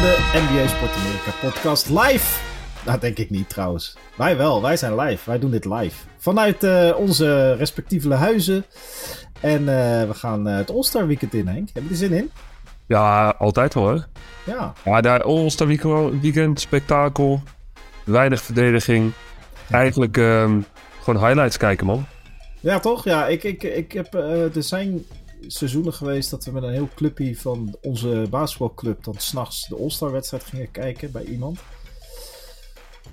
de NBA Sport Amerika podcast live. Nou, denk ik niet trouwens. Wij wel, wij zijn live. Wij doen dit live. Vanuit uh, onze respectieve huizen. En uh, we gaan uh, het All-Star Weekend in, Henk. Heb je er zin in? Ja, altijd hè? Ja. Ja, daar All-Star Weekend, spektakel. Weinig verdediging. Eigenlijk um, gewoon highlights kijken, man. Ja, toch? Ja, ik, ik, ik heb, er zijn seizoenen geweest dat we met een heel clubje van onze basketbalclub dan s'nachts de All-Star wedstrijd gingen kijken bij iemand.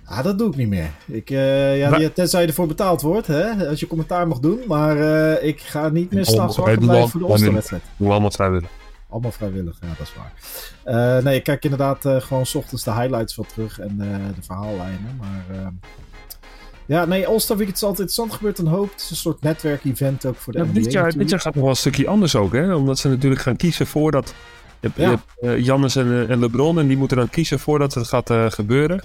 Ah, dat doe ik niet meer. Ik, uh, ja, maar... tenzij je ervoor betaald wordt, hè, als je commentaar mag doen. Maar uh, ik ga niet meer s'nachts wakker blijven voor de wedstrijd. Doe allemaal vrijwillig. Allemaal vrijwillig, ja, dat is waar. Uh, nee, ik kijk inderdaad gewoon s ochtends de highlights van terug en de verhaallijnen. Maar ja, nee, All-Star Weekend is altijd interessant. gebeurt een hoop. Het is een soort netwerkevent ook voor de ja, NBA dit, jaar, dit jaar gaat nog wel een stukje anders ook, hè? Omdat ze natuurlijk gaan kiezen voordat... Je hebt, ja. je hebt uh, Jannes en, en, LeBron en die moeten dan kiezen voordat het gaat uh, gebeuren.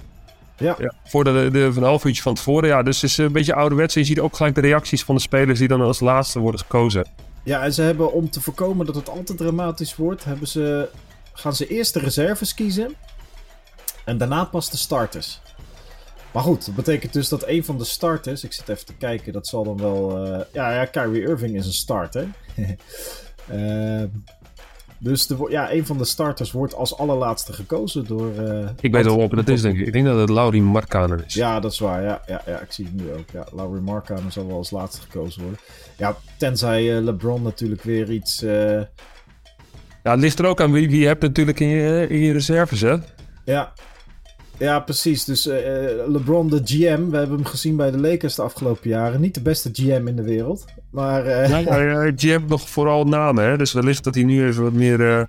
Ja. ja. Voordat de, de, van een half uurtje van tevoren. Ja, dus het is een beetje ouderwets. En je ziet ook gelijk de reacties van de spelers die dan als laatste worden gekozen. Ja, en ze hebben om te voorkomen dat het altijd dramatisch wordt, hebben ze, gaan ze eerst de reserves kiezen. En daarna pas de starters. Maar goed, dat betekent dus dat een van de starters, ik zit even te kijken, dat zal dan wel. Uh, ja, ja, Kyrie Irving is een starter. uh, dus de, ja, een van de starters wordt als allerlaatste gekozen door. Uh, ik weet wel wat dat is, denk ik. Ik denk dat het Laurie Markkanen is. Ja, dat is waar. Ja, ja, ja ik zie het nu ook. Ja, Laurie Markkanen zal wel als laatste gekozen worden. Ja, tenzij LeBron natuurlijk weer iets. Ja, het ligt er ook aan wie, wie je hebt natuurlijk in je, in je reserves, hè? Ja, ja, precies. Dus uh, LeBron, de GM, we hebben hem gezien bij de Lakers de afgelopen jaren. Niet de beste GM in de wereld. Maar. Uh... Ja, ja, GM nog vooral namen, hè? Dus wellicht dat hij nu even wat meer, uh,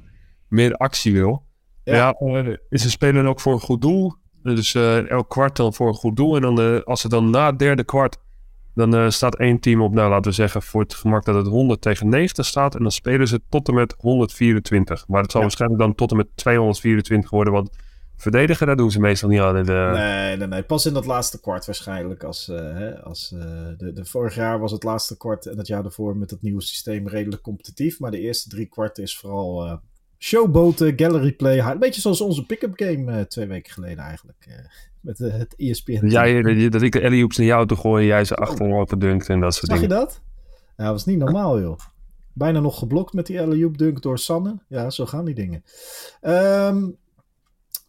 meer actie wil. Ja, ja is een speler ook voor een goed doel. Dus elk kwart dan voor een goed doel. En dan, als het dan na het derde kwart. Dan staat één team op, nou laten we zeggen, voor het gemak dat het 100 tegen 90 staat. En dan spelen ze tot en met 124. Maar het zal waarschijnlijk dan tot en met 224 worden. Want verdedigen, daar doen ze meestal niet aan. In de... Nee, nee, nee. Pas in dat laatste kwart waarschijnlijk. Als, uh, hè, als, uh, de, de vorig jaar was het laatste kwart en het jaar daarvoor met het nieuwe systeem redelijk competitief. Maar de eerste drie kwart is vooral uh, showboten, gallery play. Een beetje zoals onze pick-up game twee weken geleden eigenlijk. met het ESPN. Jij, dat ik de alley naar jou toe gooi en jij ze achterover verdunkt en dat soort Zag dingen. je dat? Ja, dat was niet normaal joh. Bijna nog geblokt met die alley dunk door Sanne. Ja, zo gaan die dingen. Um,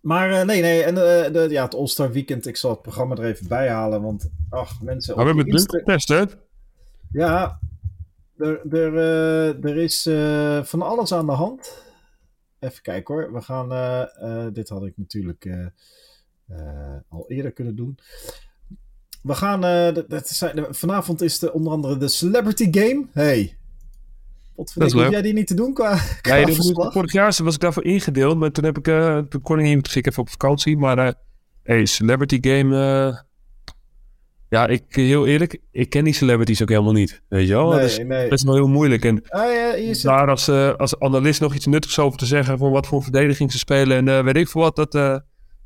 maar uh, nee, nee. En uh, de, ja, het All-Star Weekend, ik zal het programma er even bij halen. Want, ach, mensen. Maar we hebben het getest, hè? Ja, er, er, uh, er is van alles aan de hand. Even kijken hoor. We gaan. dit had ik natuurlijk al eerder kunnen doen. We gaan. dat zijn, vanavond is de, onder andere de Celebrity Game. Hey, wat vind ik, jij die niet te doen qua, qua ja, Vorig jaar was ik daarvoor ingedeeld, maar toen, heb ik, uh, toen kon ik niet, ik even op vakantie. Maar uh, hey, Celebrity Game, uh, ja, ik, heel eerlijk, ik ken die celebrities ook helemaal niet, weet je wel? Nee, dat, is, nee. dat is wel heel moeilijk. En ah, ja, zit... daar als, als analist nog iets nuttigs over te zeggen, voor wat voor verdediging ze spelen en weet ik veel wat, dat,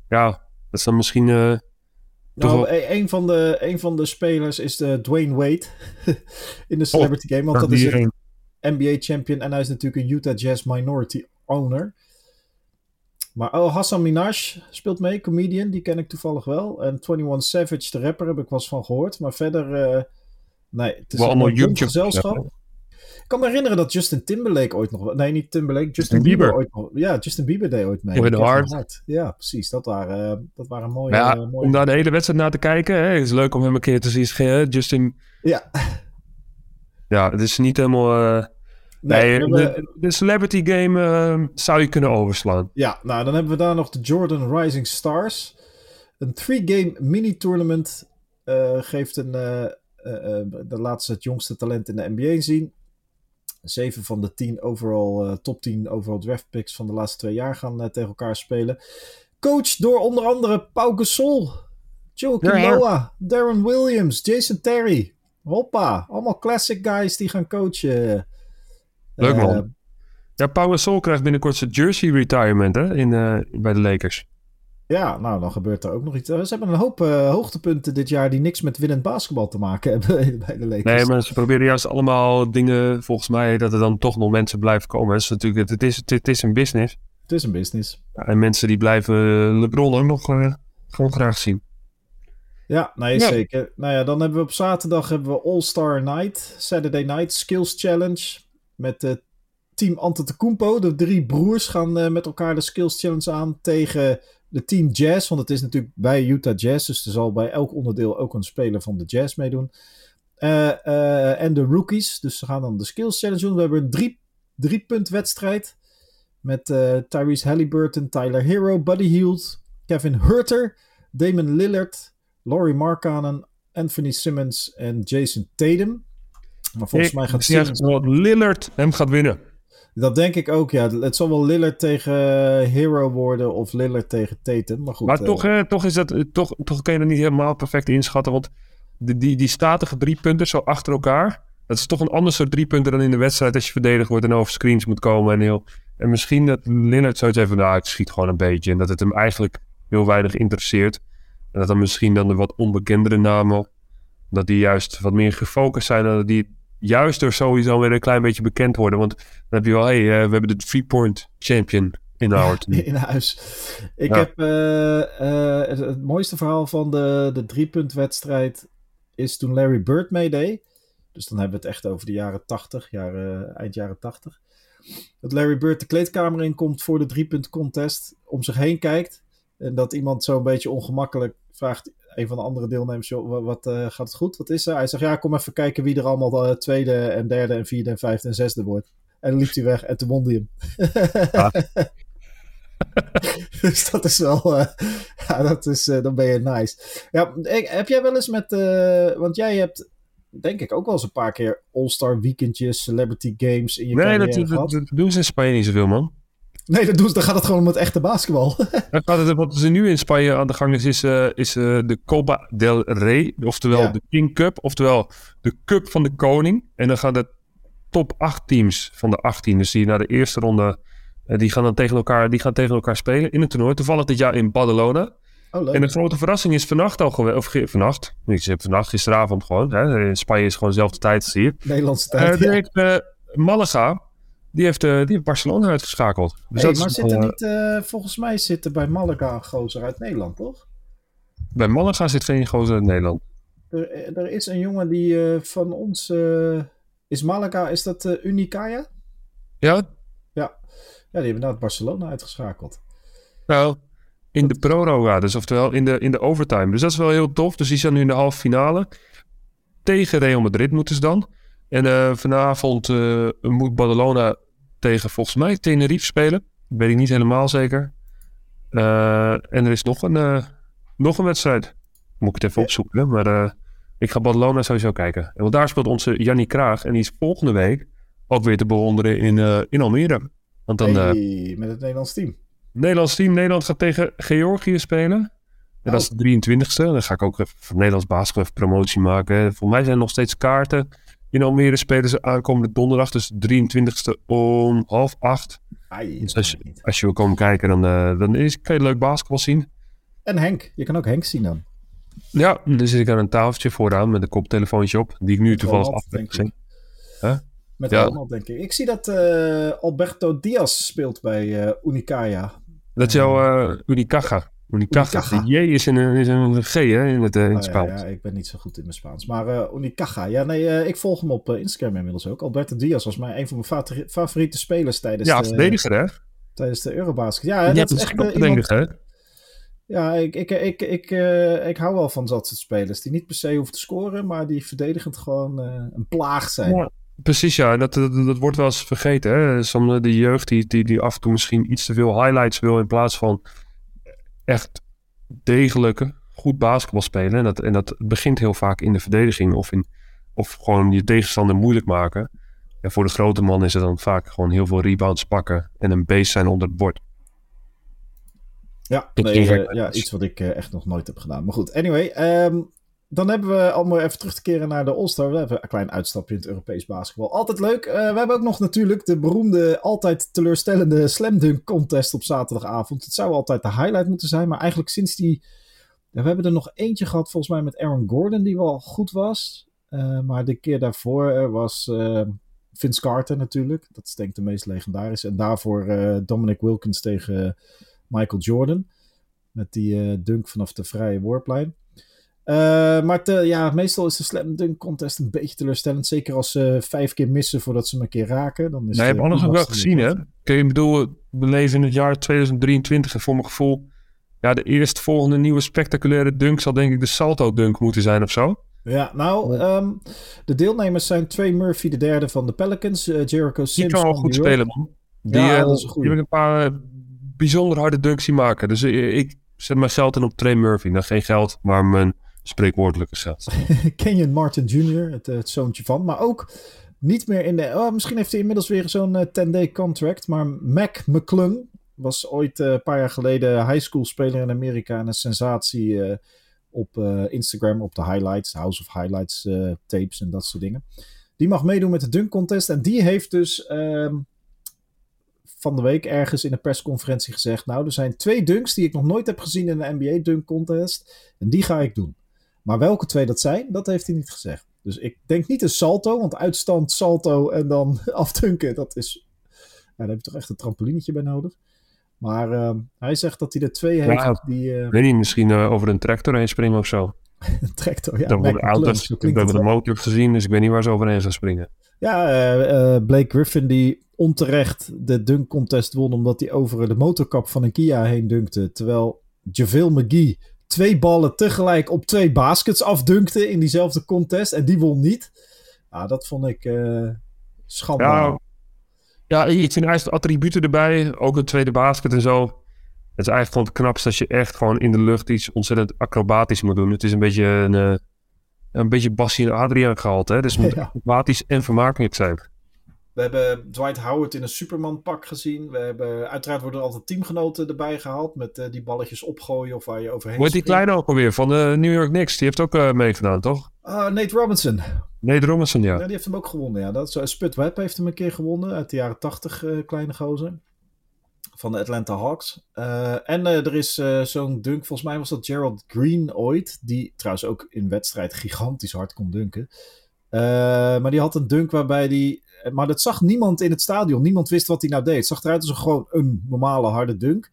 ja, dat is dan misschien... nou. E-, een, van de, een van de spelers is de Dwayne Wade in de Celebrity Game. Want dat is het, NBA champion. En hij is natuurlijk een Utah Jazz minority owner. Maar oh, Hassan Minaj speelt mee, comedian. Die ken ik toevallig wel. En 21 Savage, de rapper, heb ik wel eens van gehoord. Maar verder, uh, nee, het is allemaal een gezelschap. Ik kan me herinneren dat Justin Timberlake ooit nog... Nee, niet Timberlake, Justin Bieber. Bieber ooit nog, ja, Justin Bieber deed ooit mee. Hart. Ja, precies. Dat waren, uh, dat waren mooie, ja, uh, mooie... Om daar de hele wedstrijd naar te kijken. Hè, is leuk om hem een keer te zien. Justin... Ja. Ja, het is niet helemaal... Uh... Nee, nee de, de, Celebrity Game uh, zou je kunnen overslaan. Ja, nou dan hebben we daar nog de Jordan Rising Stars. Een three-game mini-tournament uh, geeft een, uh, de laatste het jongste talent in de NBA zien. Zeven van de tien overall, top 10 overall draft picks van de laatste twee jaar gaan tegen elkaar spelen. Coach door onder andere Pau Gasol, Joe Noah, Darren Williams, Jason Terry. Hoppa, allemaal classic guys die gaan coachen. Leuk man. Uh, ja, Power Soul krijgt binnenkort zijn jersey retirement hè, in, uh, bij de Lakers. Ja, nou dan gebeurt er ook nog iets. Ze hebben een hoop uh, hoogtepunten dit jaar die niks met winnend basketbal te maken hebben bij de Lakers. Nee, maar ze proberen juist allemaal dingen, volgens mij, dat er dan toch nog mensen blijven komen. Het is natuurlijk, het is, het is een business. Het is een business. Ja, en mensen die blijven LeBron ook nog gewoon graag zien. Ja, nee, zeker. Nou ja, dan hebben we op zaterdag hebben we All-Star Night, Saturday Night Skills Challenge. Met uh, team Antetokounmpo. De drie broers gaan uh, met elkaar de Skills Challenge aan tegen de team Jazz. Want het is natuurlijk bij Utah Jazz, dus er zal bij elk onderdeel ook een speler van de Jazz meedoen. Uh, en de rookies, dus ze gaan dan de Skills Challenge doen. We hebben een drie, drie punt wedstrijd. Met Tyrese Halliburton, Tyler Hero, Buddy Hield, Kevin Hurter, Damon Lillard, Laurie Markkanen, Anthony Simmons en Jason Tatum. Maar volgens ik mij gaat Simmons... dat Lillard hem gaat winnen. Dat denk ik ook, ja. Het zal wel Lillard tegen Hero worden of Lillard tegen Tatum. Maar goed. Maar toch, uh, toch, is dat, toch, toch kun je dat niet helemaal perfect inschatten. Want die, die, die statige drie punten zo achter elkaar. Dat is toch een ander soort drie punten dan in de wedstrijd als je verdedigd wordt en over screens moet komen. En, heel, en misschien dat Lillard zoiets heeft van, nou, ik schiet gewoon een beetje. En dat het hem eigenlijk heel weinig interesseert. En dat dan misschien dan de wat onbekendere namen, dat die juist wat meer gefocust zijn. En dat die juist er sowieso weer een klein beetje bekend worden. Want dan heb je wel, hey, uh, we hebben de three-point champion in huis. in huis. Ik heb uh, uh, het, mooiste verhaal van de, de drie-punt-wedstrijd is toen Larry Bird meedeed. Dus dan hebben we het echt over de jaren 80, jaren, eind jaren 80. Dat Larry Bird de kleedkamer inkomt voor de drie-punt contest, om zich heen kijkt. En dat iemand zo een beetje ongemakkelijk vraagt, een van de andere deelnemers, joh, wat uh, gaat het goed? Wat is er? Hij zegt, ja, kom even kijken wie er allemaal uh, tweede en derde en vierde en vijfde en zesde wordt. En dan liep hij weg en toen won hij hem. Dus dat is wel, uh, ja, dat is, dan ben je nice. Ja, heb jij wel eens met, want jij hebt denk ik ook wel eens een paar keer All-Star weekendjes, celebrity games in je nee, dat, dat, dat, doen ze in Spanje niet zoveel, man. Nee, dat doen ze, dan gaat het gewoon om het echte basketbal. wat ze nu in Spanje aan de gang is, is, uh, is uh, de Copa del Rey. Oftewel ja. de King Cup. Oftewel de Cup van de Koning. En dan gaan de top 8 teams van de 18. Dus die naar de eerste ronde. Uh, die gaan dan tegen elkaar, die gaan tegen elkaar spelen in het toernooi. Toevallig dit jaar in Badalona. Oh. En de grote verrassing is vannacht al geweest. Of vannacht. Ik zeg vannacht, gisteravond gewoon. Hè. In Spanje is gewoon dezelfde tijd als hier. Nederlandse tijd. Ja. Malaga die heeft, uh, die heeft Barcelona uitgeschakeld. Dus hey, maar zit er niet, uh, volgens mij zit er bij Malaga een gozer uit Nederland, toch? Bij Malaga zit geen gozer uit Nederland. Er, eh, er is een jongen die uh, van ons. is Malaga, is dat Unicaya? Ja. Ja. Ja, die hebben Barcelona uitgeschakeld. Nou, in de proroga, dus oftewel in de, in de overtime. Dus dat is wel heel tof. Dus die zijn nu in de halve finale. Tegen Real Madrid moeten ze dan. En uh, vanavond uh, moet Barcelona tegen volgens mij Tenerife spelen. Dat weet ik niet helemaal zeker. Uh, en er is nog een, nog een wedstrijd. Moet ik het even opzoeken. Maar ik ga Barcelona sowieso kijken. En want daar speelt onze Jannie Kraag. En die is volgende week ook weer te bewonderen in, in Almere. Want dan, hey, met het Nederlands team. Nederlands team. Nederland gaat tegen Georgië spelen. En oh. dat is de 23ste. Dan ga ik ook even voor Nederlands basketbal promotie maken. Voor mij zijn er nog steeds kaarten. In Almere spelen ze aankomende donderdag, dus 23e om half acht. Ai, dus als, je, als je wil komen kijken, dan, uh, dan is, kan je leuk basketbal zien. En Henk, je kan ook Henk zien dan. Ja, dan zit ik aan een tafeltje vooraan met een koptelefoontje op, die ik nu met toevallig afleg. Huh? Met ja. allemaal, denk ik. Ik zie dat uh, Alberto Diaz speelt bij uh, Unicaya. Dat is jouw Unicaja. Unicaja. J is een, is een G hè, in het, in het Spaans. ja, ja, ik ben niet zo goed in mijn Spaans. Maar uh, Unicaja. Ja, nee, uh, ik volg hem op Instagram inmiddels ook. Alberto Diaz was mij een van mijn favoriete spelers tijdens ja, de... verdediger hè? Tijdens de Eurobasket. Ja, Je dat is echt uh, iemand... hè? Ja, ik, ik, ik, ik, ik hou wel van dat soort spelers. Die niet per se hoeven te scoren, maar die verdedigend gewoon een plaag zijn. Ja. Precies, ja. Dat, dat, dat, wordt wel eens vergeten. Hè? Soms de jeugd die, die, die af en toe misschien iets te veel highlights wil in plaats van echt degelijke, goed basketbal spelen. En dat, en dat begint heel vaak in de verdediging of, in, of gewoon je tegenstander moeilijk maken. En voor de grote man is het dan vaak gewoon heel veel rebounds pakken en een base zijn onder het bord. Ja, nee, uh, ja iets wat ik uh, echt nog nooit heb gedaan. Maar goed, anyway. Um, dan hebben we allemaal even terug te keren naar de All-Star. We hebben een klein uitstapje in het Europees basketbal. Altijd leuk. Uh, we hebben ook nog natuurlijk de beroemde, altijd teleurstellende Slam Dunk contest op zaterdagavond. Het zou altijd de highlight moeten zijn, maar eigenlijk sinds die... We hebben er nog eentje gehad volgens mij met Aaron Gordon, die wel goed was. Uh, maar de keer daarvoor was... Uh, Vince Carter natuurlijk. Dat is denk ik de meest legendarische. En daarvoor Dominic Wilkins tegen Michael Jordan. Met die dunk vanaf de vrije worplijn. Uh, maar te, ja, meestal is de slam dunk contest een beetje teleurstellend. Zeker als ze vijf keer missen voordat ze hem een keer raken. Dan is nee, je hebt alles ook wel gezien, hè? Ik bedoel, we leven in het jaar 2023 en voor mijn gevoel... Ja, de eerstvolgende nieuwe spectaculaire dunk zal denk ik de salto dunk moeten zijn of zo. Ja, nou, um, de deelnemers zijn Trey Murphy, de derde van de Pelicans. Uh, Jericho Sims. Die kan wel goed spelen, man. Die, ja, uh, dat is een die heb ik een paar bijzonder harde dunks zien maken. Dus ik zet mijn geld in op Trey Murphy. Nou, geen geld, maar mijn spreekwoordelijke zet. Kenyon Martin Jr., het, het, zoontje van. Maar ook niet meer in de... Oh, misschien heeft hij inmiddels weer zo'n 10-day eh, contract. Maar Mac McClung was ooit uh, een paar jaar geleden high school speler in Amerika. En een sensatie uh, op Instagram, op de highlights. House of Highlights tapes en dat soort dingen. Die mag meedoen met de dunk contest. En die heeft dus... Ehm, van de week ergens in een persconferentie gezegd: Nou, er zijn twee dunks die ik nog nooit heb gezien in de NBA Dunk Contest. En die ga ik doen. Maar welke twee dat zijn, dat heeft hij niet gezegd. Dus ik denk niet een salto, want uitstand, salto en dan afdunken, dat is. Ja, daar heb je toch echt een trampolinetje bij nodig. Maar uh, hij zegt dat hij er twee heeft die... Uh... Weet je, misschien uh, over een tractor heen springen of zo. een tractor, ja. Dan worden auto's, we hebben de motor gezien, dus ik weet niet waar ze overheen gaan springen. Ja, uh, Blake Griffin die onterecht de dunk contest won omdat hij over de motorkap van een Kia heen dunkte. Terwijl JaVale McGee twee ballen tegelijk op twee baskets afdunkte in diezelfde contest. En die won niet. Ja, dat vond ik uh, schandaal. Ja, ja, vind eigenlijk attributen erbij. Ook een tweede basket en zo. Het is eigenlijk gewoon het knapste als je echt gewoon in de lucht iets ontzettend acrobatisch moet doen. Het is een beetje een, uh, een beetje Bassie en Adriaan gehaald. Hè? Dus het moet acrobatisch en vermakelijk zijn. We hebben Dwight Howard in een Superman-pak gezien. We hebben, uiteraard worden er altijd teamgenoten erbij gehaald. Met uh, die balletjes opgooien of waar je overheen Wordt die kleine ook alweer van de New York Knicks? Die heeft ook uh, meegedaan, toch? Uh, Nate Robinson. Nate Robinson, ja. ja. Die heeft hem ook gewonnen, ja. Dat is, Spud Webb heeft hem een keer gewonnen. Uit de jaren 80, kleine gozer. Van de Atlanta Hawks. en er is zo'n dunk, volgens mij was dat Gerald Green ooit. Die trouwens ook in wedstrijd gigantisch hard kon dunken. maar die had een dunk waarbij die maar dat zag niemand in het stadion. Niemand wist wat hij nou deed. Het zag eruit als een, gewoon een normale harde dunk.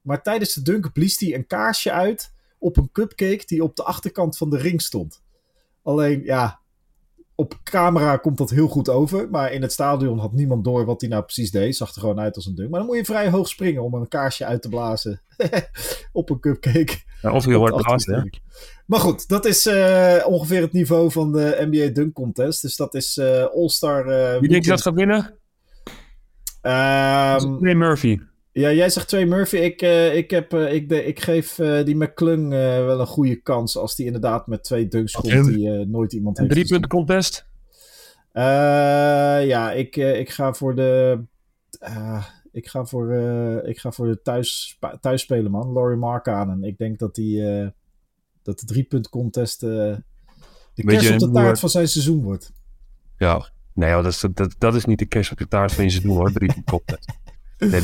Maar tijdens de dunk blies hij een kaarsje uit op een cupcake die op de achterkant van de ring stond. Alleen, ja, op camera komt dat heel goed over. Maar in het stadion had niemand door wat hij nou precies deed. Zag er gewoon uit als een dunk. Maar dan moet je vrij hoog springen om een kaarsje uit te blazen. op een cupcake. Of je wordt blazen, Maar goed, dat is uh, ongeveer het niveau van de NBA Dunk Contest. Dus dat is uh, All-Star. Uh, Wie denk je dat gaat winnen? Um, Murphy. Ja, jij zegt twee Murphy. Ik, uh, ik, heb, uh, ik, de, ik geef uh, die McClung wel een goede kans als die inderdaad met twee dunks komt die nooit iemand heeft. Drie punten contest? ja, ik, ik ga voor de. Ik ga voor, ik ga voor de thuis, thuisspelen, man. Laurie Markkanen. Ik denk dat, die, dat de drie punt contest de kerst op de taart van zijn seizoen wordt. Ja, nee, dat is, dat, dat is niet de kerst op de taart van je seizoen hoor. Drie punt contest. Nee,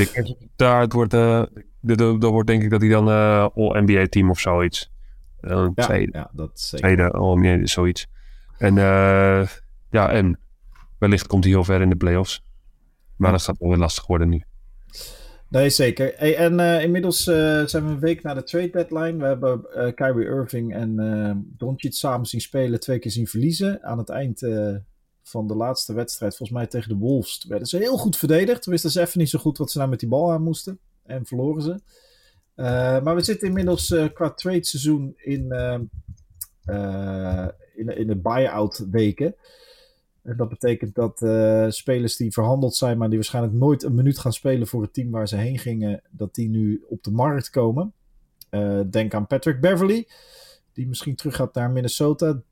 de wordt, uh, de, wordt denk ik dat hij dan uh, All-NBA team of zoiets. Uh, ja, tweede, ja, dat zeker. Tweede All-NBA, zoiets. En uh, ja, en wellicht komt hij heel ver in de playoffs. Maar dat gaat wel weer lastig worden nu. Nee, zeker. En uh, inmiddels uh, zijn we een week na de trade deadline. We hebben uh, Kyrie Irving en uh, Doncic samen zien spelen, twee keer zien verliezen. Aan het eind van de laatste wedstrijd, volgens mij tegen de Wolves, werden ze heel goed verdedigd. Toen wisten ze even niet zo goed wat ze nou met die bal aan moesten. En verloren ze. Maar we zitten inmiddels qua trade seizoen in, in, in de buy-out weken. En dat betekent dat spelers die verhandeld zijn, maar die waarschijnlijk nooit een minuut gaan spelen voor het team waar ze heen gingen, dat die nu op de markt komen. denk aan Patrick Beverly, die misschien terug gaat naar Minnesota.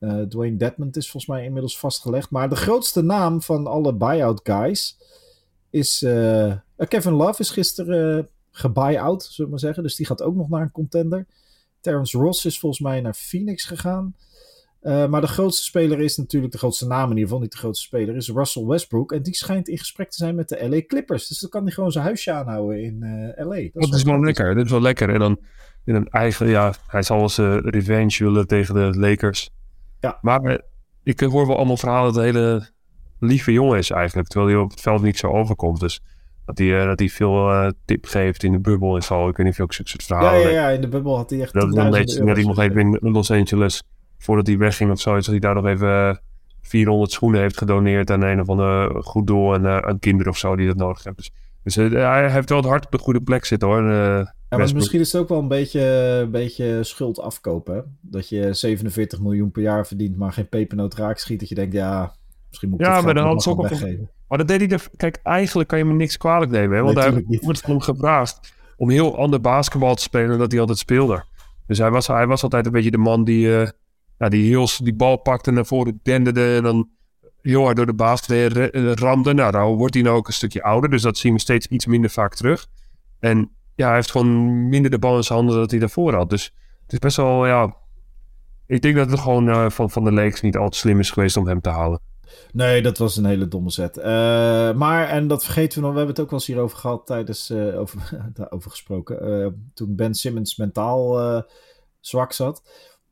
Uh, Dwayne Dedmond is volgens mij inmiddels vastgelegd. Maar de grootste naam van alle buyout guys is. Kevin Love is gisteren gebuy-out, zullen we maar zeggen. Dus die gaat ook nog naar een contender. Terrence Ross is volgens mij naar Phoenix gegaan. Maar de grootste speler is natuurlijk, de grootste naam in ieder geval, niet de grootste speler, is Russell Westbrook. En die schijnt in gesprek te zijn met de LA Clippers. Dus dan kan hij gewoon zijn huisje aanhouden in LA. Dat, dat is, wel lekker. Dat is wel lekker. En dan in een eigen, ja, hij zal zijn revenge willen tegen de Lakers. Ja. Maar ik hoor wel allemaal verhalen dat de hele lieve jongen is eigenlijk. Terwijl hij op het veld niet zo overkomt. Dus dat hij, dat hij veel tip geeft in de bubbel en zo. Ik weet niet of je ook zulke soort verhalen Ja, ja, ja, in de bubbel had hij echt Dat dan deed hij nog even in Los Angeles, voordat hij wegging of zoiets, dat hij daar nog even 400 schoenen heeft gedoneerd aan een of ander goed doel en aan kinderen of zo die dat nodig hebben. Dus, dus hij heeft wel het hart op de goede plek zitten hoor. Ja, maar misschien is het ook wel een beetje, een beetje schuld afkopen. Dat je 47 miljoen per jaar verdient, maar geen pepernoot raak schiet. Dat je denkt, ja, misschien moet ik ja, maar dan had ook weggeven. Maar dat deed hij... De... Kijk, eigenlijk kan je me niks kwalijk nemen. Hè? Want nee, hij wordt van hem gevraagd om heel ander basketbal te spelen dan dat hij altijd speelde. Dus hij was, hij was altijd een beetje de man die, die heel die bal pakte naar voren denderde en dan heel hard door de baas ramde. Nou, dan wordt hij nou ook een stukje ouder, dus dat zien we steeds iets minder vaak terug. En ja, hij heeft gewoon minder de bal in zijn handen dan dat hij daarvoor had. Dus het is best wel, ja... Ik denk dat het gewoon uh, van, van de Lakers niet al te slim is geweest om hem te halen. Nee, dat was een hele domme zet. Uh, maar, en dat vergeten we nog, we hebben het ook wel eens hierover gehad tijdens, uh, over, daarover gesproken, toen Ben Simmons mentaal zwak zat.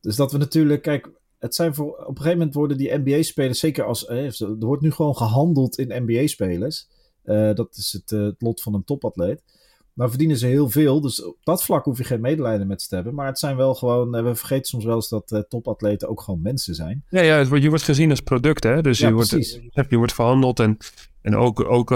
Dus dat we natuurlijk, kijk, het zijn voor, op een gegeven moment worden die NBA-spelers, zeker als, er wordt nu gewoon gehandeld in NBA-spelers. dat is het, het lot van een topatleet. Nou verdienen ze heel veel, dus op dat vlak hoef je geen medelijden met ze te hebben. Maar het zijn wel gewoon, eh, we vergeten soms wel eens dat topatleten ook gewoon mensen zijn. Ja, ja het wordt, je wordt gezien als product, hè. Dus je, wordt, je wordt verhandeld en, en ook, ook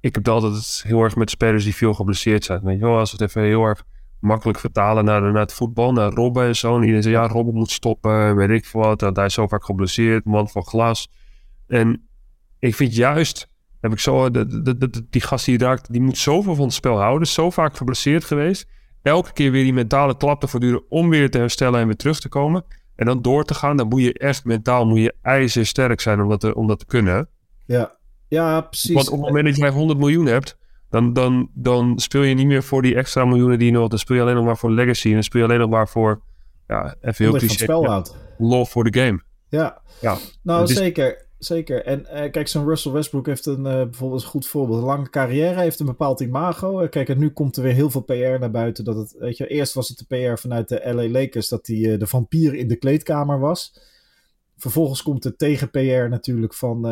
ik heb altijd heel erg met spelers die veel geblesseerd zijn. Weet je wel, als het even heel erg makkelijk vertalen naar, naar het voetbal, naar Robben en zo. En iedereen zegt, ja, Robben moet stoppen, weet ik veel wat. Hij is zo vaak geblesseerd, man van glas. En ik vind juist heb ik zo, de, de, de, die gast die raakt, die moet zoveel van het spel houden. Zo vaak geblesseerd geweest. Elke keer weer die mentale klap te voortduren om weer te herstellen en weer terug te komen. En dan door te gaan, dan moet je echt mentaal moet je ijzersterk zijn om dat te, om dat te kunnen. Ja. ja, precies. Want op het moment dat je 100 miljoen hebt, dan, dan, dan speel je niet meer voor die extra miljoenen die je nog... Dan speel je alleen nog maar voor legacy. En dan speel je alleen nog maar voor... Ja, even heel cliché. houdt. Love for the game. Ja, ja. nou zeker. Zeker. En uh, kijk, zo'n Russell Westbrook heeft een, uh, bijvoorbeeld een goed voorbeeld. Een lange carrière, heeft een bepaald imago. Uh, kijk, en nu komt er weer heel veel PR naar buiten. Dat het, weet je, eerst was het de PR vanuit de LA Lakers dat hij de vampier in de kleedkamer was. Vervolgens komt de tegen-PR natuurlijk van,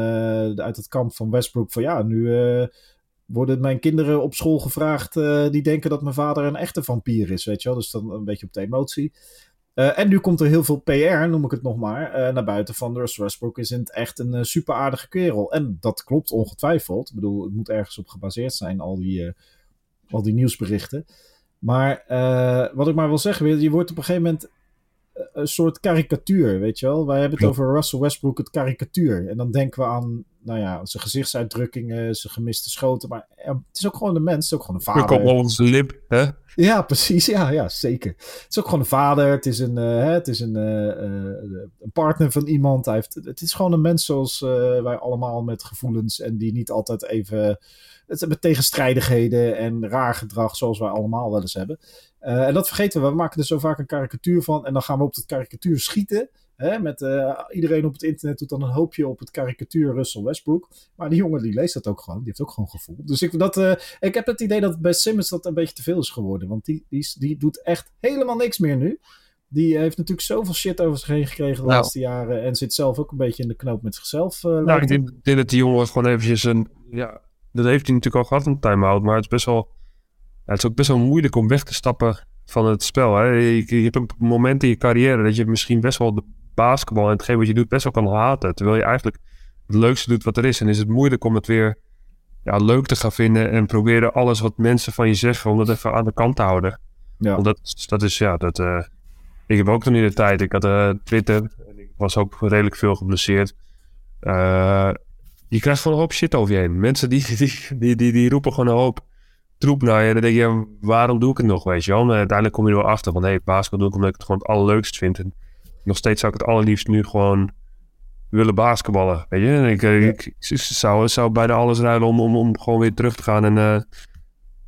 uit het kamp van Westbrook. Van ja, nu worden mijn kinderen op school gevraagd. die denken dat mijn vader een echte vampier is, weet je wel. Dus dan een beetje op de emotie. Uh, en nu komt er heel veel PR, noem ik het nog maar, uh, naar buiten van Russell Westbrook is in het echt een super aardige kerel. En dat klopt ongetwijfeld. Ik bedoel, het moet ergens op gebaseerd zijn, al die, al die nieuwsberichten. Maar wat ik maar wil zeggen, je wordt op een gegeven moment een soort karikatuur, weet je wel. Wij hebben het over Russell Westbrook, het karikatuur. En dan denken we aan, nou ja, zijn gezichtsuitdrukkingen, zijn gemiste schoten. Maar het is ook gewoon een mens, het is ook gewoon een vader. op onze lip, hè? Ja, precies. Ja, ja, zeker. Het is ook gewoon een vader. Het is een, uh, het is een, uh, een partner van iemand. Hij heeft, het is gewoon een mens zoals wij allemaal met gevoelens. En die niet altijd even... Het hebben tegenstrijdigheden en raar gedrag zoals wij allemaal wel eens hebben. En dat vergeten we. We maken er zo vaak een karikatuur van. En dan gaan we op dat karikatuur schieten. Hè, met, uh, iedereen op het internet doet dan een hoopje op het karikatuur Russell Westbrook. Maar die jongen die leest dat ook gewoon. Die heeft ook gewoon gevoel. Dus ik, dat, uh, ik heb het idee dat bij Simmons dat een beetje te veel is geworden. Want die, die, die doet echt helemaal niks meer nu. Die heeft natuurlijk zoveel shit over zich heen gekregen de nou. laatste jaren. En zit zelf ook een beetje in de knoop met zichzelf. Uh, nou, ik denk, denk, dat die jongen gewoon eventjes een... Ja, dat heeft hij natuurlijk al gehad, een time-out. Maar het is best wel... Het is ook best wel moeilijk om weg te stappen van het spel. Hè? Je, je, hebt een moment in je carrière dat je misschien best wel de basketbal en hetgeen wat je doet best wel kan haten. Terwijl je eigenlijk het leukste doet wat er is. En is het moeilijk om het weer ja, leuk te gaan vinden en proberen alles wat mensen van je zeggen, om dat even aan de kant te houden. Ja. Want dat, dat is, ja, dat... Uh, ik heb ook toen in de tijd, ik had uh, Twitter en ik was ook redelijk veel geblesseerd. Uh, je krijgt gewoon een hoop shit over je heen. Mensen die, die, die, die, die roepen gewoon een hoop troep naar je. En dan denk je, waarom doe ik het nog, weet je wel? En uiteindelijk kom je er wel achter van, hé, hey, basketbal doe ik omdat ik het gewoon het allerleukst vind. En nog steeds zou ik het allerliefst nu gewoon willen basketballen. Weet je, en ik, eh, ik, zou, zou bijna alles ruilen om, om, om gewoon weer terug te gaan en uh,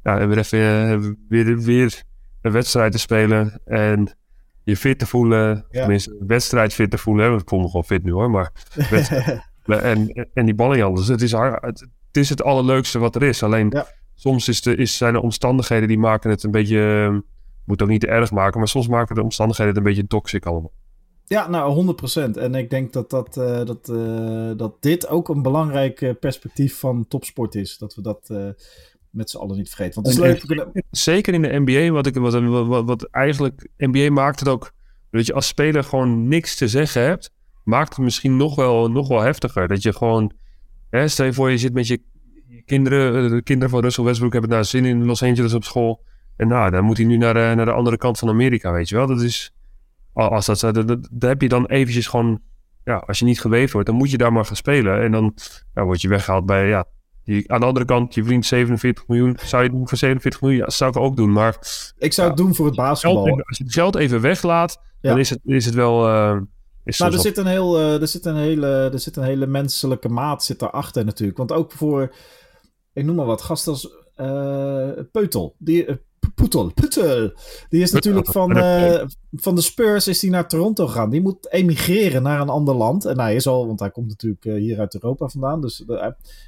ja, weer even uh, weer, weer een wedstrijd te spelen en je fit te voelen. Ja. Tenminste, wedstrijd fit te voelen. Ik voel me gewoon fit nu hoor, maar en, en die ballen anders. Het is, het, het is het allerleukste wat er is. Alleen soms is de, is, zijn er omstandigheden die maken het een beetje, moet ook niet te erg maken, maar soms maken de omstandigheden het een beetje toxic allemaal. Ja, nou 100%. En ik denk dat, dat, uh, dat, uh, dat dit ook een belangrijk perspectief van topsport is. Dat we dat uh, met z'n allen niet vergeten. Want het is leuk. Zeker in de NBA, wat, ik, wat, wat, wat eigenlijk. NBA maakt het ook. Dat je als speler gewoon niks te zeggen hebt. Maakt het misschien nog wel, nog wel heftiger. Dat je gewoon. Hè, stel je voor, je zit met je kinderen. De kinderen van Russell Westbrook hebben daar zin in Los Angeles op school. En nou, dan moet hij nu naar de, naar de andere kant van Amerika, weet je wel. Dat is als dat, dat, dat, dat heb je dan eventjes gewoon, ja, als je niet geweefd wordt, dan moet je daar maar gaan spelen. En dan ja, word je weggehaald bij, ja, die, aan de andere kant, je vriend 47 miljoen. Zou je het doen voor 47 miljoen? Ja, dat zou ik ook doen. Maar ik zou het doen voor het basketbal. als je het geld even weglaat, dan is het, is het wel. Uh, is nou, er zit, een heel, er, zit een hele, er zit een hele menselijke maat zit daarachter natuurlijk. Want ook voor, ik noem maar wat, gasten als uh, Peutel. Die, Poetel, Poetel. Die is natuurlijk van, uh, van de Spurs is die naar Toronto gegaan. Die moet emigreren naar een ander land. En hij is al, want hij komt natuurlijk hier uit Europa vandaan. Dus,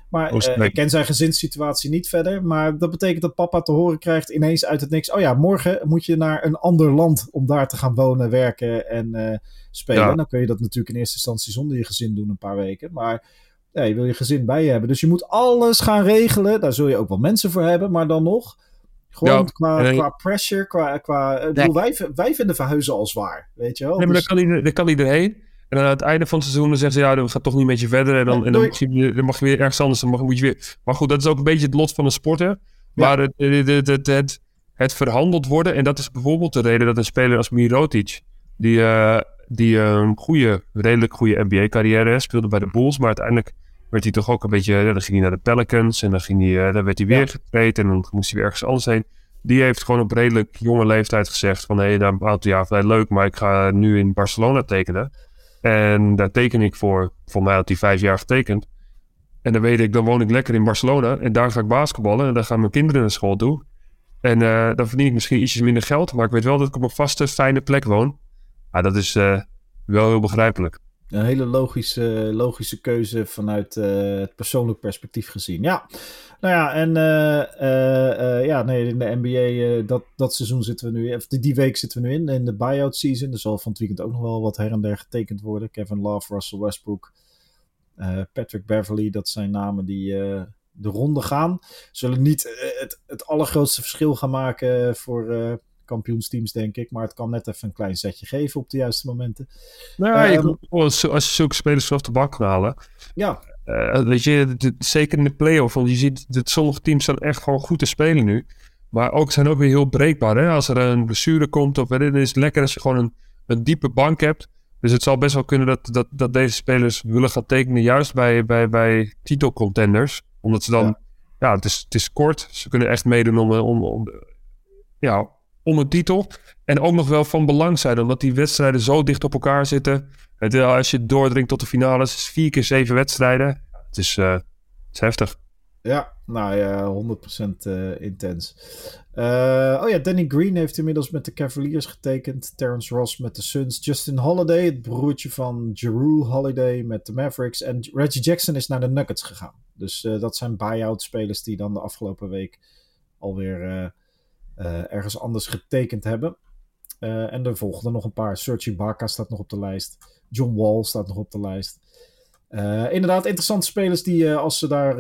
maar ik ken zijn gezinssituatie niet verder. Maar dat betekent dat papa te horen krijgt ineens uit het niks. Oh ja, morgen moet je naar een ander land om daar te gaan wonen, werken en spelen. Ja. Dan kun je dat natuurlijk in eerste instantie zonder je gezin doen een paar weken. Maar ja, je wil je gezin bij je hebben. Dus je moet alles gaan regelen. Daar zul je ook wel mensen voor hebben, maar dan nog. Gewoon qua, qua pressure, qua... qua nee. bedoel, wij, wij vinden verhuizen al zwaar, weet je wel. Nee, maar dus... dan, kan hij, dan kan iedereen. En dan aan het einde van het seizoen dan zeggen ze... ja, dan gaat toch niet met je verder. En dan, en dan, mag je, dan mag je weer ergens anders. Dan mag, moet je weer... Maar goed, dat is ook een beetje het lot van een sporter. Maar het, het, het, het, het verhandeld worden... en dat is bijvoorbeeld de reden dat een speler als Mirotic... die, uh, die uh, een goede, redelijk goede NBA-carrière speelde bij de Bulls... maar uiteindelijk werd hij toch ook een beetje... dan ging hij naar de Pelicans en dan, ging hij, uh, dan werd hij weer ja. getraind... en dan moest hij weer ergens anders heen die heeft gewoon op redelijk jonge leeftijd gezegd van... hé, hey, daar een aantal jaar vrij leuk, maar ik ga nu in Barcelona tekenen. En daar teken ik voor. Voor mij had hij vijf jaar getekend. En dan weet ik, dan woon ik lekker in Barcelona. En daar ga ik basketballen. En dan gaan mijn kinderen naar school toe. En uh, dan verdien ik misschien ietsjes minder geld. Maar ik weet wel dat ik op een vaste, fijne plek woon. Ah, dat is uh, wel heel begrijpelijk. Een hele logische, logische keuze vanuit uh, het persoonlijk perspectief gezien. Ja, nou ja, en uh, ja, nee, in de NBA, dat, dat seizoen zitten we nu. Of die, die week zitten we nu in, in de buyout season. Er zal van het weekend ook nog wel wat her en der getekend worden. Kevin Love, Russell Westbrook, Patrick Beverly, dat zijn namen die de ronde gaan. Zullen niet het, het allergrootste verschil gaan maken voor kampioensteams, denk ik. Maar het kan net even een klein setje geven op de juiste momenten. Nou ja, um, als, als je zulke spelers zoals de bak halen. Ja. Uh, weet je, de, zeker in de play-off. Want je ziet dat sommige teams zijn echt gewoon goed te spelen nu. Maar ook zijn ook weer heel breekbaar. Hè? Als er een blessure komt of dan is het lekker als je gewoon een, een diepe bank hebt. Dus het zal best wel kunnen dat, dat, dat deze spelers willen gaan tekenen, juist bij, bij, bij titelcontenders. Omdat ze dan, ja, ja het, is, het is kort. Ze kunnen echt meedoen om, om, om ja, om een titel. En ook nog wel van belang zijn, omdat die wedstrijden zo dicht op elkaar zitten. Het, als je doordringt tot de finales, is vier keer zeven wedstrijden. Het is, is heftig. Ja, nou ja, 100% uh, intens. Uh, oh ja, Danny Green heeft inmiddels met de Cavaliers getekend. Terrence Ross met de Suns. Justin Holiday, het broertje van Jeru Holiday met de Mavericks. En Reggie Jackson is naar de Nuggets gegaan. Dus dat zijn buyout spelers die dan de afgelopen week alweer ergens anders getekend hebben. Uh, en er volgden nog een paar. Sergi Barca staat nog op de lijst. John Wall staat nog op de lijst. Uh, inderdaad, interessante spelers die, als ze daar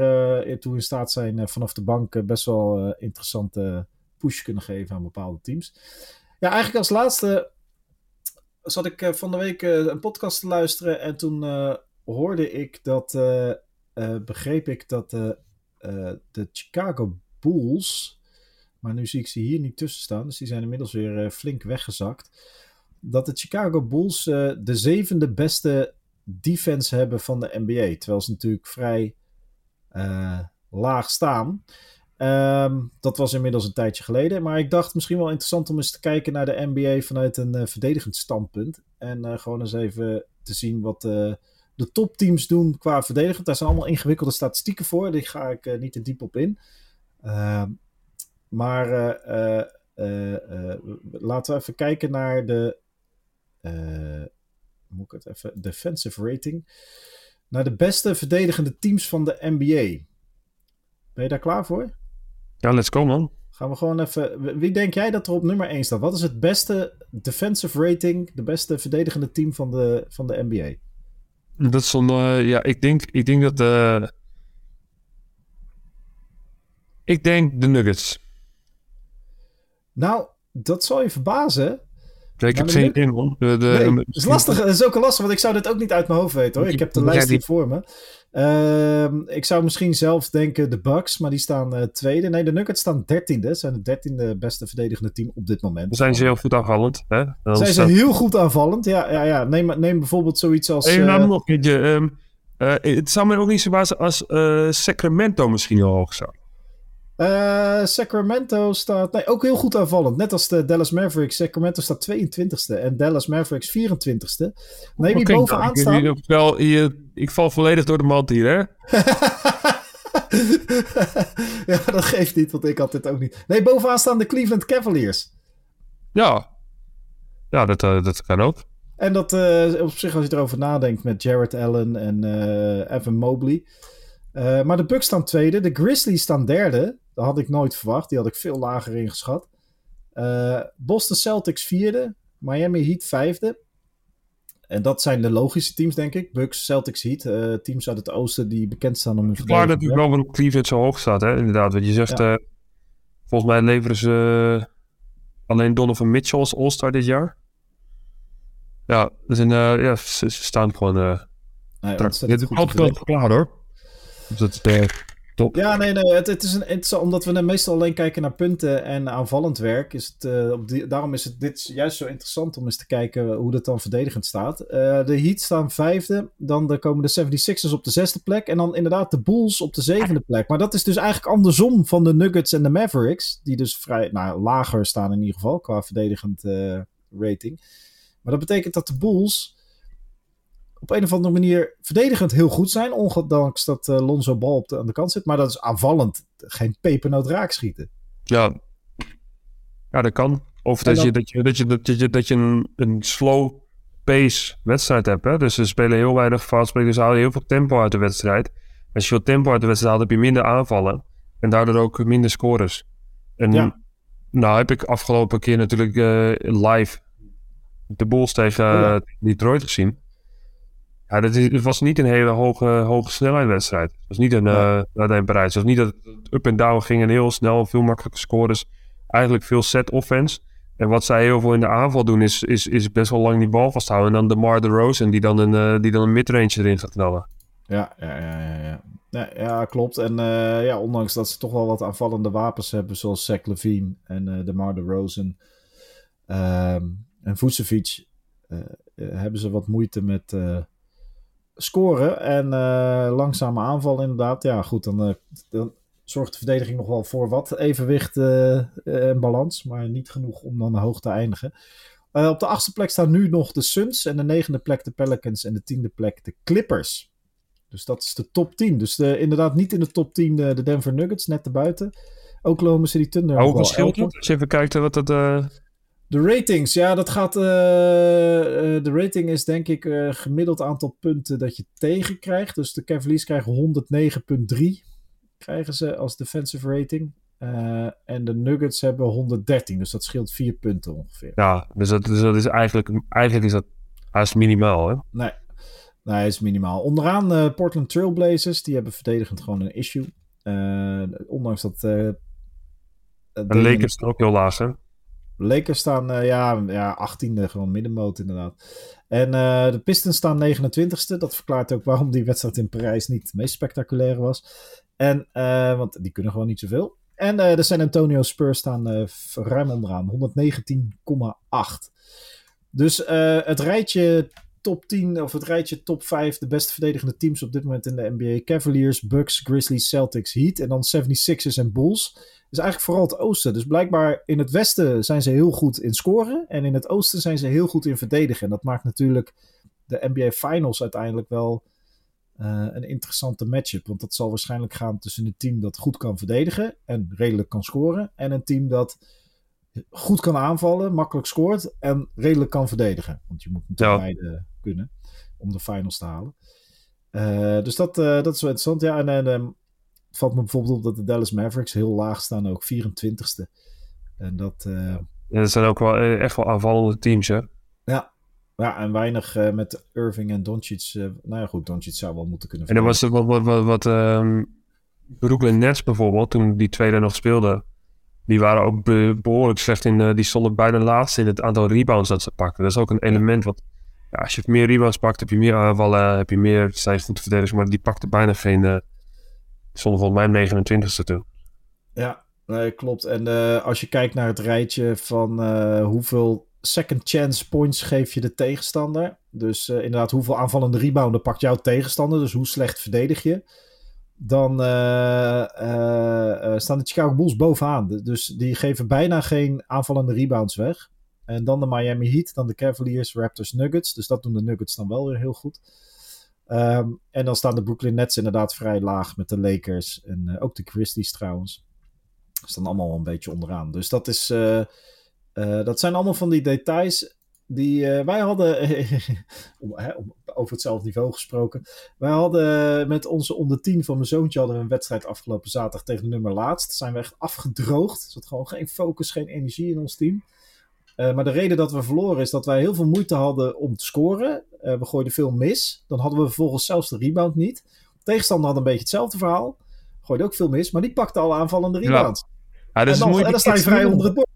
toe in staat zijn vanaf de bank, best wel interessante push kunnen geven aan bepaalde teams. Ja, eigenlijk als laatste zat ik van de week een podcast te luisteren en toen hoorde ik dat, begreep ik dat de Chicago Bulls maar nu zie ik ze hier niet tussen staan. Dus die zijn inmiddels weer uh, flink weggezakt. Dat de Chicago Bulls uh, de zevende beste defense hebben van de NBA. Terwijl ze natuurlijk vrij uh, laag staan. Um, dat was inmiddels een tijdje geleden. Maar ik dacht misschien wel interessant om eens te kijken naar de NBA vanuit een verdedigend standpunt. En gewoon eens even te zien wat de topteams doen qua verdedigend. Daar zijn allemaal ingewikkelde statistieken voor. Die ga ik niet te diep op in. Maar uh, uh, laten we even kijken naar de. moet ik het even. Defensive rating. Naar de beste verdedigende teams van de NBA. Ben je daar klaar voor? Ja, let's go man. Gaan we gewoon even... Wie denk jij dat er op nummer 1 staat? Wat is het beste defensive rating, de beste verdedigende team van de, van de NBA? Dat is uh, ja, ik denk, ik denk dat uh, ik denk de Nuggets. Nou, dat zal je verbazen. ik heb geen idee, man. Nee, het is lastig, het is ook lastig, want ik zou dit ook niet uit mijn hoofd weten, hoor. Ik heb de lijst hier voor me. Uh, ik zou misschien zelf denken de Bucks, maar die staan uh, tweede. Nee, de Nuggets staan dertiende. Zijn het dertiende beste verdedigende team op dit moment. Zijn ze heel goed aanvallend, hè? Dan zijn ze heel goed aanvallend, ja. ja, ja. Neem, neem bijvoorbeeld zoiets als... Hey, nou, nog een um, het zou me ook niet zo bazen als uh, Sacramento misschien heel hoog zou. Uh, Sacramento staat nee, ook heel goed aanvallend. Net als de Dallas Mavericks. Sacramento staat 22e en Dallas Mavericks 24e. Nee, die okay, bovenaan nou, staan. Ik, wel, je, ik val volledig door de mand hier, hè? ja, dat geeft niet, want ik had dit ook niet. Nee, bovenaan staan de Cleveland Cavaliers. Ja, ja dat, uh, dat kan ook. En dat uh, op zich, als je erover nadenkt, met Jared Allen en Evan Mobley. maar de Bucks staan tweede, de Grizzlies staan derde. Dat had ik nooit verwacht. Die had ik veel lager ingeschat. Uh, Boston Celtics vierde. Miami Heat vijfde. En dat zijn de logische teams, denk ik. Bucks, Celtics, Heat. Uh, teams uit het oosten die bekend staan om hun verdediging. Waar natuurlijk wel waarom Cleveland zo hoog staat, hè? inderdaad. Want je zegt, ja. uh, volgens mij leveren ze alleen Donovan Mitchell als All-Star dit jaar. Ja, dus in, ja ze, ze, staan gewoon... Uh, nee, het is altijd klaar hoor. Dus dat, ja, nee, nee. Het, het is een, het is, omdat we meestal alleen kijken naar punten en aanvallend werk. Is het, uh, op daarom is het dit juist zo interessant om eens te kijken hoe dat dan verdedigend staat. Uh, de Heat staan vijfde. Dan komen de 76ers op de zesde plek. En dan inderdaad de Bulls op de zevende plek. Maar dat is dus eigenlijk andersom van de Nuggets en de Mavericks. Die dus vrij nou, lager staan in ieder geval qua verdedigend uh, rating. Maar dat betekent dat de Bulls op een of andere manier verdedigend heel goed zijn. Ondanks dat uh, Lonzo Bal op de, aan de kant zit. Maar dat is aanvallend geen pepernoot raak schieten. Ja, ja dat kan. Of dat, je, dat, je, dat, je, dat, je, dat je een, een slow pace wedstrijd hebt. Hè? Dus ze spelen heel weinig fast Dus ze halen heel veel tempo uit de wedstrijd. Als je veel tempo uit de wedstrijd haalt, heb je minder aanvallen. En daardoor ook minder scores. En ja. nou heb ik afgelopen keer natuurlijk uh, live de Bulls tegen uh, oh ja. Detroit gezien. Ja, dat is, het was niet een hele hoge, hoge snelheidwedstrijd. Het was niet een ja. uh, Parijs. Het was niet dat het up en down ging en heel snel, veel makkelijke scores. Eigenlijk veel set offense. En wat zij heel veel in de aanval doen, is, is, is best wel lang die bal vasthouden. En dan de Mar de Rosen die dan een, uh, die dan een midrange erin gaat knallen. Ja, ja, ja, ja. ja. Ja, klopt. En uh, ja, ondanks dat ze toch wel wat aanvallende wapens hebben, zoals Zach Levine en uh, de Mar de Rosen um, en Vucevic, uh, hebben ze wat moeite met, scoren en uh, langzame aanval inderdaad. Ja, goed, dan, uh, dan, zorgt de verdediging nog wel voor wat evenwicht uh, en balans, maar niet genoeg om dan hoog te eindigen. op de achtste plek staan nu nog de Suns en de negende plek de Pelicans en de tiende plek de Clippers. Dus dat is de top 10. Dus de, inderdaad niet in de top 10 de Denver Nuggets, net erbuiten. Oklahoma City Thunder. Hoe verschilt het? Als je even kijkt wat dat... De ratings, ja, dat gaat. Uh, de rating is denk ik uh, gemiddeld aantal punten dat je tegenkrijgt. Dus de Cavaliers krijgen 109,3 krijgen ze als defensive rating. En de Nuggets hebben 113, dus dat scheelt 4 punten ongeveer. Ja, dus dat, dus dat is eigenlijk, eigenlijk is dat haast minimaal, hè? Nee, nee, is minimaal. Onderaan Portland Trailblazers, die hebben verdedigend gewoon een issue. ondanks dat. de Lakers er ook heel laag, hè? Lakers staan uh, ja, ja, 18e, gewoon middenmoot inderdaad. En uh, de Pistons staan 29e. Dat verklaart ook waarom die wedstrijd in Parijs niet het meest spectaculair was. En, uh, want die kunnen gewoon niet zoveel. En de San Antonio Spurs staan ruim onderaan, 119,8. Dus het rijtje top 10 of het rijtje top 5 de beste verdedigende teams op dit moment in de NBA. Cavaliers, Bucks, Grizzlies, Celtics, Heat en dan 76ers en Bulls is eigenlijk vooral het oosten. Dus blijkbaar in het westen zijn ze heel goed in scoren. En in het oosten zijn ze heel goed in verdedigen. En dat maakt natuurlijk de NBA Finals uiteindelijk wel uh, een interessante matchup. Want dat zal waarschijnlijk gaan tussen een team dat goed kan verdedigen en redelijk kan scoren. En een team dat goed kan aanvallen, makkelijk scoort en redelijk kan verdedigen. Want je moet natuurlijk ja. beide kunnen om de finals te halen. Uh, dus dat, uh, dat is wel interessant. Ja, en, en Het valt me bijvoorbeeld op dat de Dallas Mavericks heel laag staan, ook 24ste. En dat... Uh... Ja, dat zijn ook wel echt wel aanvallende teams, hè? Ja, ja, en weinig uh, met Irving en Doncic. Uh, nou ja, goed, Doncic zou wel moeten kunnen. En dan was er wat, wat, wat, um, Brooklyn Nets bijvoorbeeld, toen die tweede nog speelden. Die waren ook be behoorlijk slecht in. Uh, die stonden bijna laatst in het aantal rebounds dat ze pakten. Dat is ook een element wat. Ja, als je meer rebounds pakt, heb je meer aanvallen, heb je meer. Zijn goed te verdedigen, maar die pakte bijna geen. Stonden volgens mij 29ste toe. Ja, nee, klopt. En als je kijkt naar het rijtje van hoeveel second chance points geef je de tegenstander. Dus uh, inderdaad, hoeveel aanvallende rebounden pakt jouw tegenstander? Dus hoe slecht verdedig je? Dan staan de Chicago Bulls bovenaan. Dus die geven bijna geen aanvallende rebounds weg. En dan de Miami Heat, dan de Cavaliers, Raptors, Nuggets. Dus dat doen de Nuggets dan wel weer heel goed. Um, en dan staan de Brooklyn Nets inderdaad vrij laag met de Lakers. En ook de Grizzlies trouwens. Staan allemaal een beetje onderaan. Dus dat is... Uh, dat zijn allemaal van die details die wij hadden, om, hè, over hetzelfde niveau gesproken. Wij hadden met onze onder 10 van mijn zoontje hadden we een wedstrijd afgelopen zaterdag tegen de nummer laatst. Zijn we echt afgedroogd. Er zat gewoon geen focus, geen energie in ons team. Uh, maar de reden dat we verloren is dat wij heel veel moeite hadden om te scoren. Uh, we gooiden veel mis. Dan hadden we vervolgens zelfs de rebound niet. De tegenstander had een beetje hetzelfde verhaal. Gooide ook veel mis, maar die pakte alle aanvallende rebounds. Ja. Ja, en, dan, en dan sta je vrij onder het bord.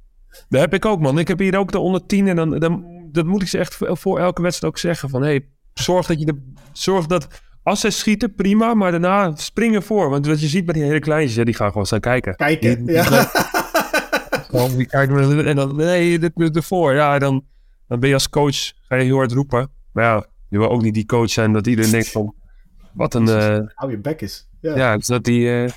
Dat heb ik ook, man. Ik heb hier ook de onder 10 en dan, dan dat moet ik ze echt voor elke wedstrijd ook zeggen. Van hey, zorg dat je de, zorg dat als ze schieten, prima, maar daarna springen voor. Want wat je ziet bij die hele kleintjes, ja, die gaan gewoon staan kijken. Kijken, die, ja. Gewoon, en dan, nee, dit moet ervoor. Ja, dan, dan ben je als coach, ga je heel hard roepen. Maar ja, je wil ook niet die coach zijn dat iedereen denkt van, wat een... Uh, Hou je bek is. Ja, ja is dat die, uh, is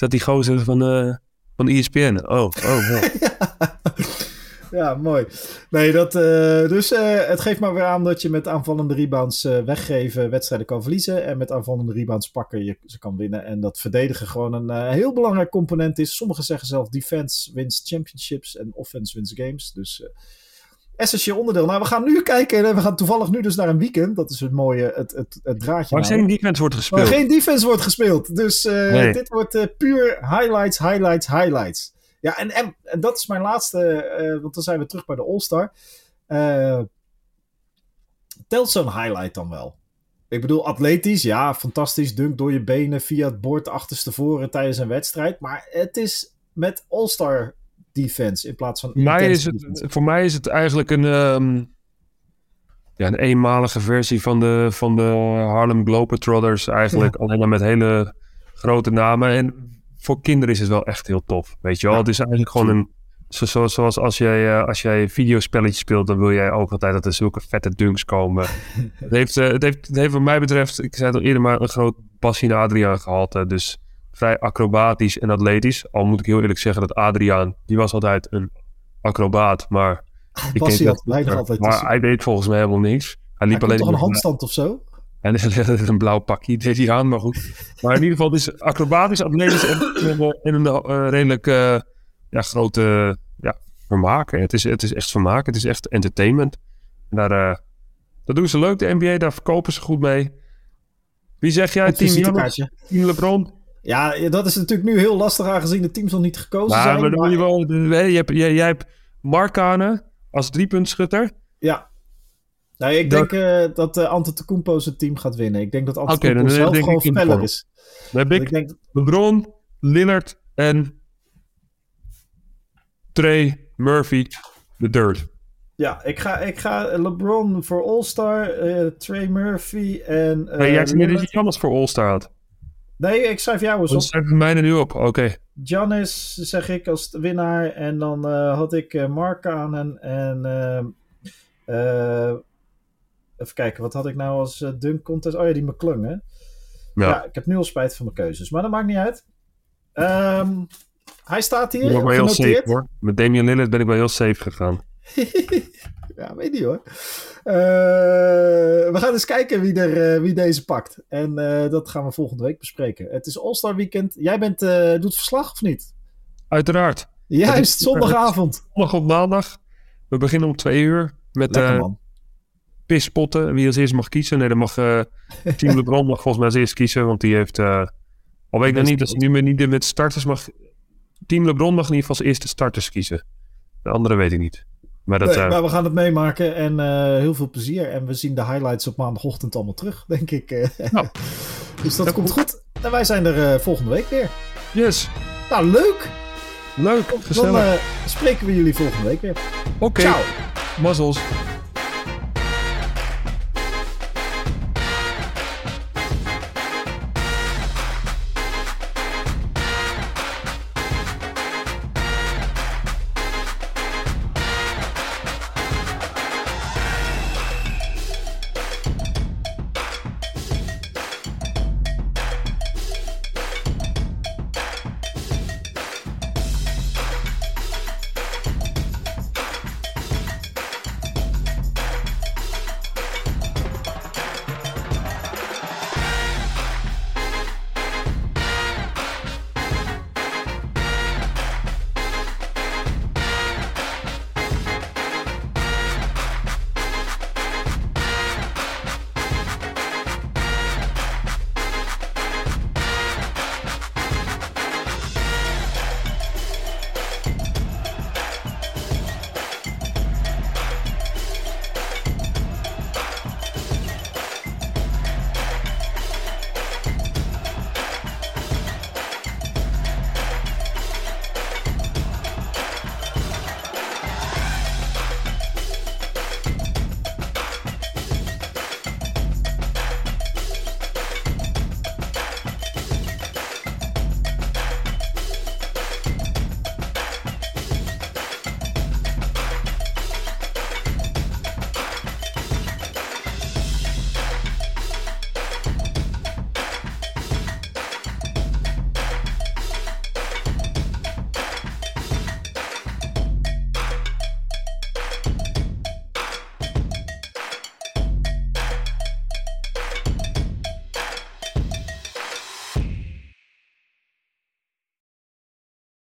dat die gozer van... Uh, van ESPN. Oh, oh, oh. ja, mooi. Nee, dat, uh, dus uh, het geeft maar weer aan dat je met aanvallende rebounds uh, weggeven wedstrijden kan verliezen. En met aanvallende rebounds pakken je ze kan winnen. En dat verdedigen gewoon een heel belangrijk component is. Sommigen zeggen zelf defense wins championships en offense wins games. Dus essentieel onderdeel. Nou, we gaan nu kijken. En we gaan toevallig nu dus naar een weekend. Dat is het mooie, het, het, het draadje. Waar geen defense wordt gespeeld. Geen defense wordt gespeeld. Dus nee. dit wordt puur highlights, highlights, highlights. Ja, en, en, en dat is mijn laatste, uh, want dan zijn we terug bij de All-Star. telt zo'n highlight dan wel? Ik bedoel, atletisch, ja, fantastisch. Dunk door je benen via het bord achterstevoren tijdens een wedstrijd. Maar het is met All-Star defense in plaats van. Mij is het, voor mij is het eigenlijk een, um, ja, een eenmalige versie van de, van de Harlem Globetrotters. Eigenlijk alleen maar met hele grote namen. En voor kinderen is het wel echt heel tof. Weet je wel, ja, het is eigenlijk gewoon een. Zo, zoals als jij, uh, als jij videospelletjes speelt, dan wil jij ook altijd dat er zulke vette dunks komen. het, heeft, uh, het, heeft, het heeft, wat mij betreft, ik zei het al eerder, maar een groot Bassin Adriaan gehalte. Dus vrij acrobatisch en atletisch. Al moet ik heel eerlijk zeggen dat Adriaan, die was altijd een acrobaat, maar... Ik denk dat, altijd. Maar hij deed volgens mij helemaal niks. Hij liep hij alleen... toch een handstand of zo? En een blauw pakje deed hij aan, maar goed. Maar in ieder geval, het is acrobatisch, atletisch en in een uh, redelijk uh, ja, grote ja, vermaak. Het is, het is echt vermaak, het is echt entertainment. En daar, uh, dat doen ze leuk, de NBA, daar verkopen ze goed mee. Wie zeg jij? Team, Team LeBron? Ja, dat is natuurlijk nu heel lastig aangezien de teams nog niet gekozen nou, zijn. Maar dan maar... je wel, je hebt, jij, jij hebt Markane als driepuntschutter. Ja. Nou, ik dat... denk uh, dat uh, Antetokounmpo zijn team gaat winnen. Ik denk dat Antetokounmpo okay, zelf gewoon feller is. Dan heb ik, ik denk... LeBron, Lillard en Trey Murphy de third. Ja, ik ga, ik ga LeBron voor All-Star, uh, Trey Murphy en... Uh, nee, jij net iets anders voor All-Star had. Nee, ik schrijf jou eens op. Schrijf mijne nu op, oké. Okay. Giannis zeg ik als winnaar. En dan uh, had ik Mark aan en... en even kijken, wat had ik nou als dunk contest? Oh ja, die McClung, hè? Ja. ja. ik heb nu al spijt van mijn keuzes. Maar dat maakt niet uit. Um, hij staat hier. Ik ben wel heel safe, hoor. Met Damian Lillard ben ik wel heel safe gegaan. ja, weet niet hoor. Uh, we gaan eens kijken wie, er, uh, wie deze pakt. En uh, dat gaan we volgende week bespreken. Het is All-Star Weekend. Jij bent, doet verslag of niet? Uiteraard. Juist, zondagavond. Zondag op maandag. We beginnen om twee uur met pispotten. Wie als eerst mag kiezen. Nee, dan mag Team LeBron mag volgens mij als eerst kiezen. Want die heeft Al weet ik nog niet dat hij nu met, niet met starters mag... Team LeBron mag in ieder geval als eerste starters kiezen. De andere weet ik niet. Maar, dat, Nee, eh, maar we gaan het meemaken en eh, heel veel plezier. En we zien de highlights op maandagochtend allemaal terug, denk ik. eh. Nou, dus dat dat komt goed. En wij zijn er eh, volgende week weer. yes, Nou, leuk! leuk, Dan eh, spreken we jullie volgende week weer. Oké, Ciao! mazzels.